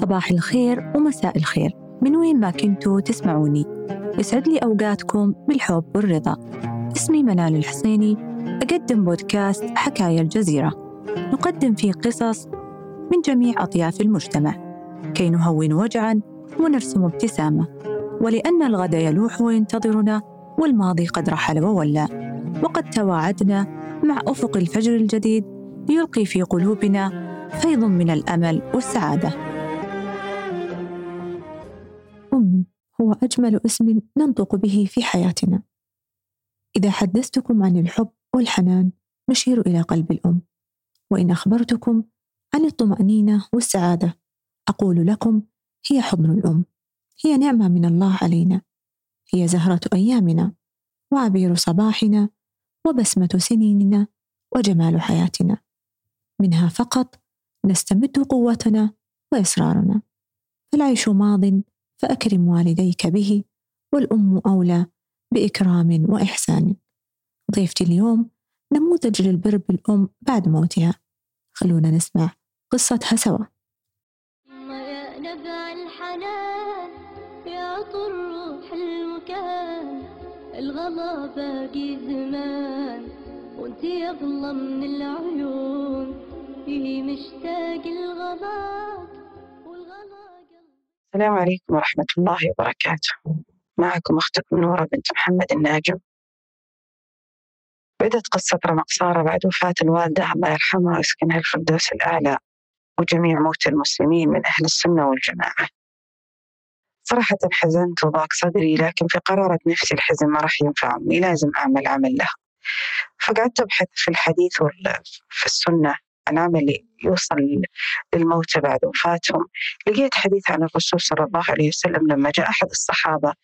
صباح الخير ومساء الخير. من وين ما كنتوا تسمعوني. يسعد لي أوقاتكم بالحب والرضا. اسمي منال الحسيني أقدم بودكاست حكاية الجزيرة. نقدم فيه قصص من جميع أطياف المجتمع. كي نهون وجعا ونرسم ابتسامة. ولأن الغد يلوح وينتظرنا والماضي قد رحل وولى. وقد تواعدنا مع أفق الفجر الجديد ليلقي في قلوبنا فيض من الأمل والسعادة. أجمل اسم ننطق به في حياتنا. إذا حدثتكم عن الحب والحنان نشير إلى قلب الأم. وإن أخبرتكم عن الطمأنينة والسعادة أقول لكم هي حضن الأم. هي نعمة من الله علينا. هي زهرة أيامنا وعبير صباحنا وبسمة سنيننا وجمال حياتنا. منها فقط نستمد قوتنا وإصرارنا. فالعيش ماض فأكرم والديك به والأم أولى بإكرام وإحسان. ضيفتي اليوم نموذج للبر بالأم بعد موتها. خلونا نسمع قصتها سوا. يا نبع الحنان يا الغلا باقي زمان وانتي اغلى من العيون مشتاق الغلا السلام عليكم ورحمة الله وبركاته. معكم أختكم نورة بنت محمد الناجم. بدأت قصة رمق سارة بعد وفاة الوالدة الله يرحمها ويسكنها الفردوس الأعلى وجميع موتى المسلمين من أهل السنة والجماعة. صراحة حزنت وضاق صدري لكن في قرارة نفسي الحزن ما راح ينفعني لازم أعمل عمل له فقعدت أبحث في الحديث في السنة. عن عمل يوصل للموتى بعد وفاتهم. لقيت حديث عن الرسول صلى الله عليه وسلم لما جاء أحد الصحابة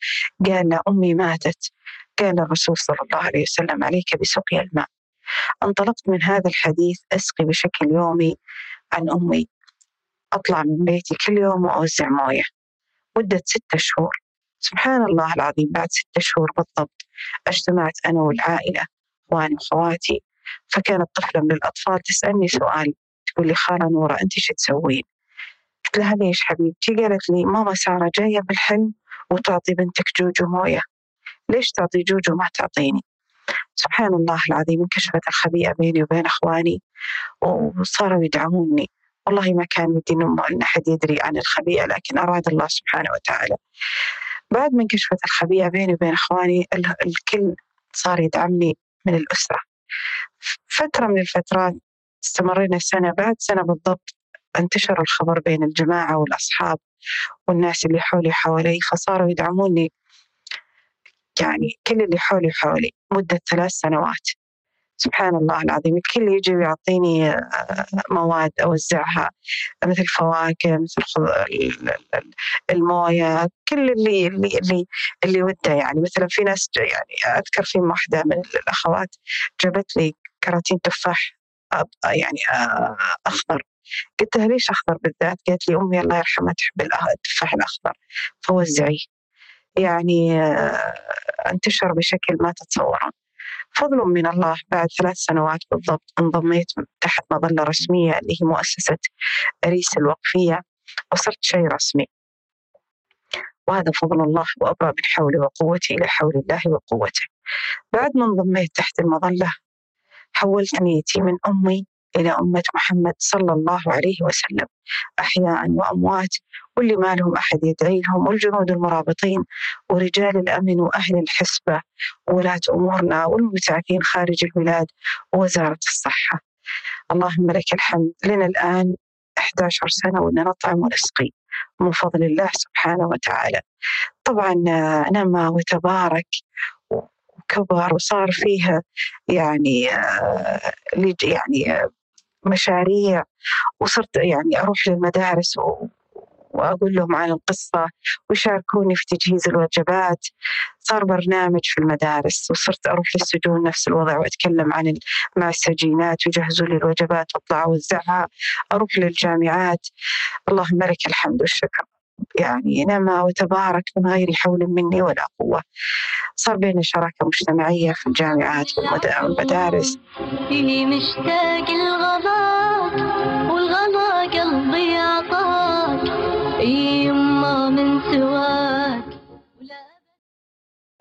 قال أمي ماتت. قال الرسول صلى الله عليه وسلم عليك بسقيا الماء. انطلقت من هذا الحديث أسقي بشكل يومي عن أمي. أطلع من بيتي كل يوم وأوزع موية. مدة ستة شهور. سبحان الله العظيم بعد ستة شهور بالضبط أجتمعت أنا والعائلة إخواني وأخواتي. فكانت طفلة من الأطفال تسألني سؤال تقول لي خالة نورة أنت شو تسوين؟ قلت لها ليش حبيبتي؟ قالت لي ماما سارة جاية بالحلم وتعطي بنتك جوجو موية ليش تعطي جوجو ما تعطيني؟ سبحان الله العظيم انكشفت الخبيئة بيني وبين أخواني وصاروا يدعموني والله ما كان ودي إن أحد يدري عن الخبيئة لكن أراد الله سبحانه وتعالى بعد ما انكشفت الخبيئة بيني وبين إخواني ال- الكل صار يدعمني من الأسرة فترة من الفترات استمرينا سنة بعد سنة بالضبط انتشر الخبر بين الجماعة والأصحاب والناس اللي حولي حوالي فصاروا يدعموني يعني كل اللي حولي حولي مدة ثلاث سنوات. سبحان الله العظيم الكل يجي ويعطيني آه، مواد أوزعها مثل فواكه مثل الموية كل اللي اللي اللي, اللي وده يعني. مثلا في ناس يعني أذكر في واحدة من الأخوات جابت لي كراتين تفاح يعني أخضر. قلت لها ليش أخضر بالذات؟ قالت لي أمي الله يرحمها تحب التفاح الأخضر فوزعيه. يعني انتشر بشكل ما تتصورون. فضل من الله بعد ثلاث سنوات بالضبط انضميت تحت مظلة رسمية اللي هي مؤسسة أريس الوقفية وصرت شيء رسمي. وهذا فضل الله وأبرى من حولي وقوتي إلى حول الله وقوته. بعد ما انضميت تحت المظلة حولت نيتي من أمي إلى أمة محمد صلى الله عليه وسلم. أحياء وأموات واللي ما لهم أحد يدعي لهم والجنود المرابطين ورجال الأمن وأهل الحسبة وولاة أمورنا والمبتعثين خارج البلاد ووزارة الصحة. اللهم لك الحمد. لنا الآن 11 سنة وإن نطعم ونسقي من فضل الله سبحانه وتعالى. طبعا آه، نما وتبارك وكبر وصار فيها يعني آه، يعني آه، مشاريع. وصرت يعني أروح للمدارس و- وأقول لهم عن القصة ويشاركوني في تجهيز الوجبات. صار برنامج في المدارس وصرت أروح للسجون نفس الوضع وأتكلم عن مع السجينات ويجهزوا لي الوجبات وأطلع أوزعها أروح للجامعات. اللهم لك الحمد والشكر. يعني نما وتبارك من غير حول مني ولا قوة. صار بين شراكة مجتمعية في الجامعات والمدارس. إني مشتاق الغباك والغضا قلبي عطاك يما من سواك.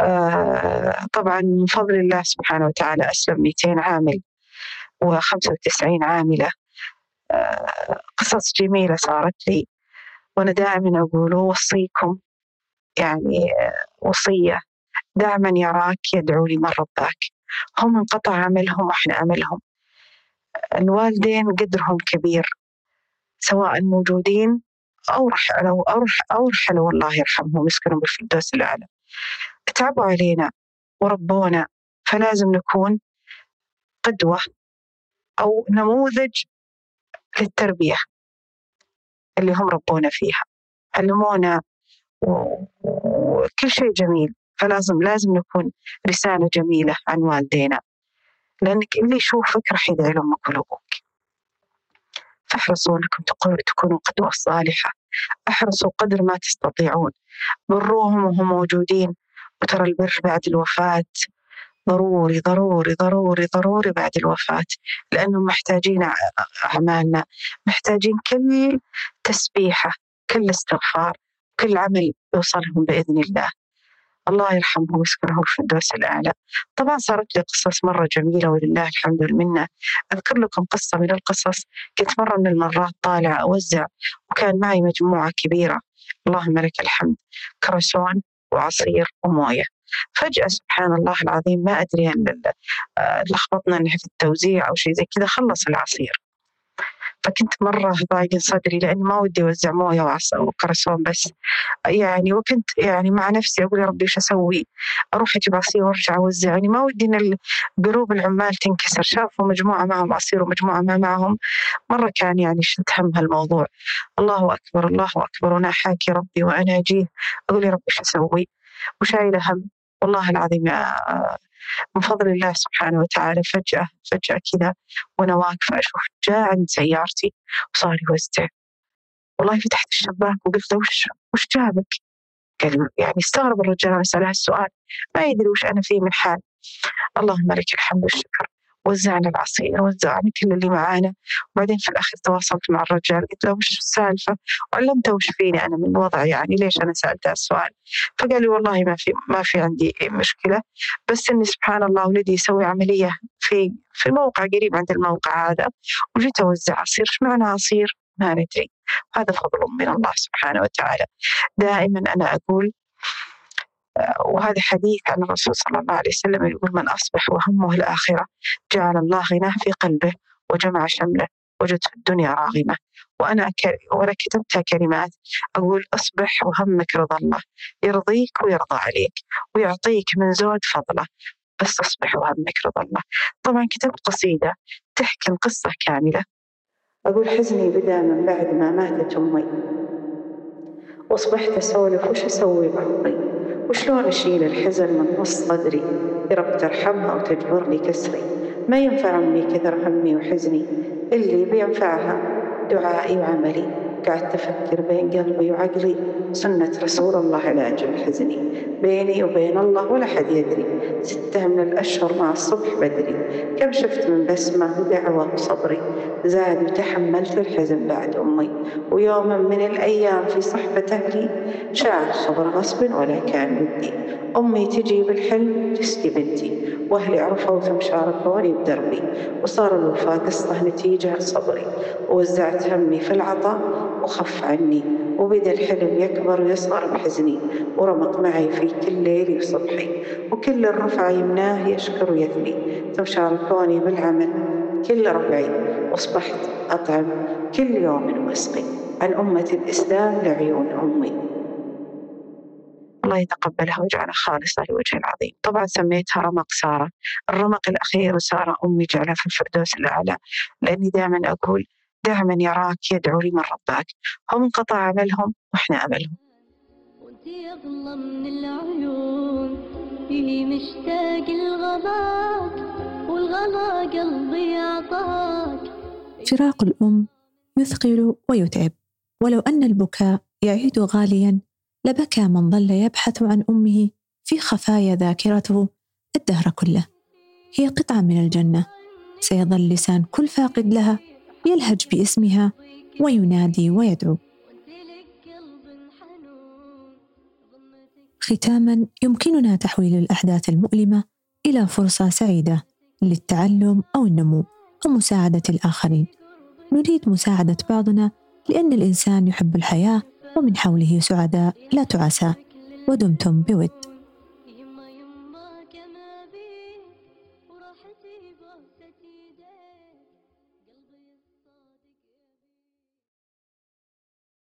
آه، طبعا من فضل الله سبحانه وتعالى أسلم 200 عامل و95 عاملة. آه، قصص جميلة صارت لي. وأنا دائما أقول أوصيكم يعني وصية. دائما يراك يدعو لمن رباك. هم انقطع عملهم وإحنا أملهم الوالدين قدرهم كبير سواء موجودين أو رحلوا أو أو رحلوا الله يرحمهم يسكنوا بالفردوس الأعلى تعبوا علينا وربونا فلازم نكون قدوة أو نموذج للتربية. اللي هم ربونا فيها. علمونا وكل شيء جميل. فلازم لازم نكون رسالة جميلة عن والدينا. لأنك اللي يشوفك راح يدعي لأمك ولأبوك فاحرصوا أنكم تكونوا قدوة صالحة. احرصوا قدر ما تستطيعون. بروهم وهم موجودين. وترى البر بعد الوفاة. ضروري ضروري ضروري ضروري بعد الوفاة. لأنهم محتاجين أعمالنا. محتاجين كل تسبيحة كل استغفار كل عمل يوصلهم بإذن الله. الله يرحمه ويسكنه الفردوس الأعلى. طبعا صارت لي قصص مرة جميلة ولله الحمد والمنة. أذكر لكم قصة من القصص. كنت مرة من المرات طالعة أوزع وكان معي مجموعة كبيرة. اللهم لك الحمد. كرسون وعصير وموية. فجأة سبحان الله العظيم ما أدري آه، لخبطنا في التوزيع أو شيء زي كذا خلص العصير. فكنت مرة ضايق صدري لأني ما ودي أوزع موية وكرسون بس. يعني وكنت يعني مع نفسي أقول يا ربي إيش أسوي؟ أروح أجيب عصير وأرجع أوزع يعني ما ودي إن قلوب العمال تنكسر. شافوا مجموعة معهم عصير ومجموعة ما معهم. مرة كان يعني شلت هم هالموضوع. الله أكبر الله أكبر. وأنا حاكي ربي وأنا أجيه. أقول يا ربي إيش أسوي؟ وشايلة هم. والله العظيم من فضل الله سبحانه وتعالى فجأة فجأة كذا وأنا واقفة أشوف جاء عند سيارتي وصار يوزع. والله فتحت الشباك وقلت له وش وش جابك؟ قال يعني استغرب الرجال أنا أسأله السؤال ما يدري وش أنا فيه من حال. اللهم لك الحمد والشكر. وزعنا العصير وزعنا كل اللي معانا. وبعدين في الأخير تواصلت مع الرجال قلت له وش السالفة؟ وعلمته وش فيني أنا من وضعي يعني ليش أنا سألته السؤال؟ فقال لي والله ما في ما في عندي مشكلة. بس إني سبحان الله ولدي يسوي عملية في في موقع قريب عند الموقع هذا. وجيت أوزع عصير إيش معنى عصير؟ ما ندري. هذا فضل من الله سبحانه وتعالى. دائما أنا أقول وهذا حديث عن الرسول صلى الله عليه وسلم يقول من أصبح وهمه الآخرة جعل الله غناه في قلبه وجمع شمله وجد في الدنيا راغمة. وأنا وأنا كتبتها كلمات أقول أصبح وهمك رضا الله يرضيك ويرضى عليك ويعطيك من زود فضله بس أصبح وهمك رضا الله. طبعا كتبت قصيدة تحكي القصة كاملة. أقول حزني بدأ من بعد ما ماتت أمي وأصبحت أسولف وش أسوي بعمري وشلون أشيل الحزن من نص صدري؟ يا رب ترحمها وتجبر لي كسري. ما ينفع أمي كثر همي وحزني. اللي بينفعها دعائي وعملي. قعدت أفكر بين قلبي وعقلي. سنة رسول الله علاج الحزن بيني وبين الله ولا حد يدري. ستة من الأشهر مع الصبح بدري. كم شفت من بسمة ودعوة وصبري. زاد وتحملت الحزن بعد أمي. ويوما من الأيام في صحبة أهلي شاع الصبر غصب ولا كان ودي. أمي تجي بالحلم تسقي بنتي. وأهلي عرفوا ثم شاركوني بدربي وصار الوفاة قصة نتيجة صبري. ووزعت همي في العطاء وخف عني. وبدأ الحلم يكبر ويصغر بحزني. ورمق معي في كل ليلي وصبحي. وكل الرفع يمناه يشكر ويثني. ثم شاركوني بالعمل كل ربعي. وأصبحت أطعم كل يوم واسقي عن أمة الإسلام لعيون أمي. الله يتقبلها ويجعلها خالصة لوجه العظيم. طبعا سميتها رمق سارة. الرمق الأخير سارة أمي جعلها في الفردوس الأعلى. لأني دائما أقول دائما يراك يدعو لمن رباك. هم انقطع عملهم وإحنا عملهم. وانت اغلى من العيون اللي مشتاق الغلاك والغلا قلبي عطاك فراق الأم يثقل ويتعب. ولو أن البكاء يعيد غاليا لبكى من ظل يبحث عن أمه في خفايا ذاكرته الدهر كله. هي قطعة من الجنة. سيظل لسان كل فاقد لها يلهج باسمها وينادي ويدعو. ختاما يمكننا تحويل الأحداث المؤلمة إلى فرصة سعيدة للتعلم أو النمو. أو مساعدة الآخرين. نريد مساعدة بعضنا لأن الإنسان يحب الحياة ومن حوله سعداء لا تعساء ودمتم بود.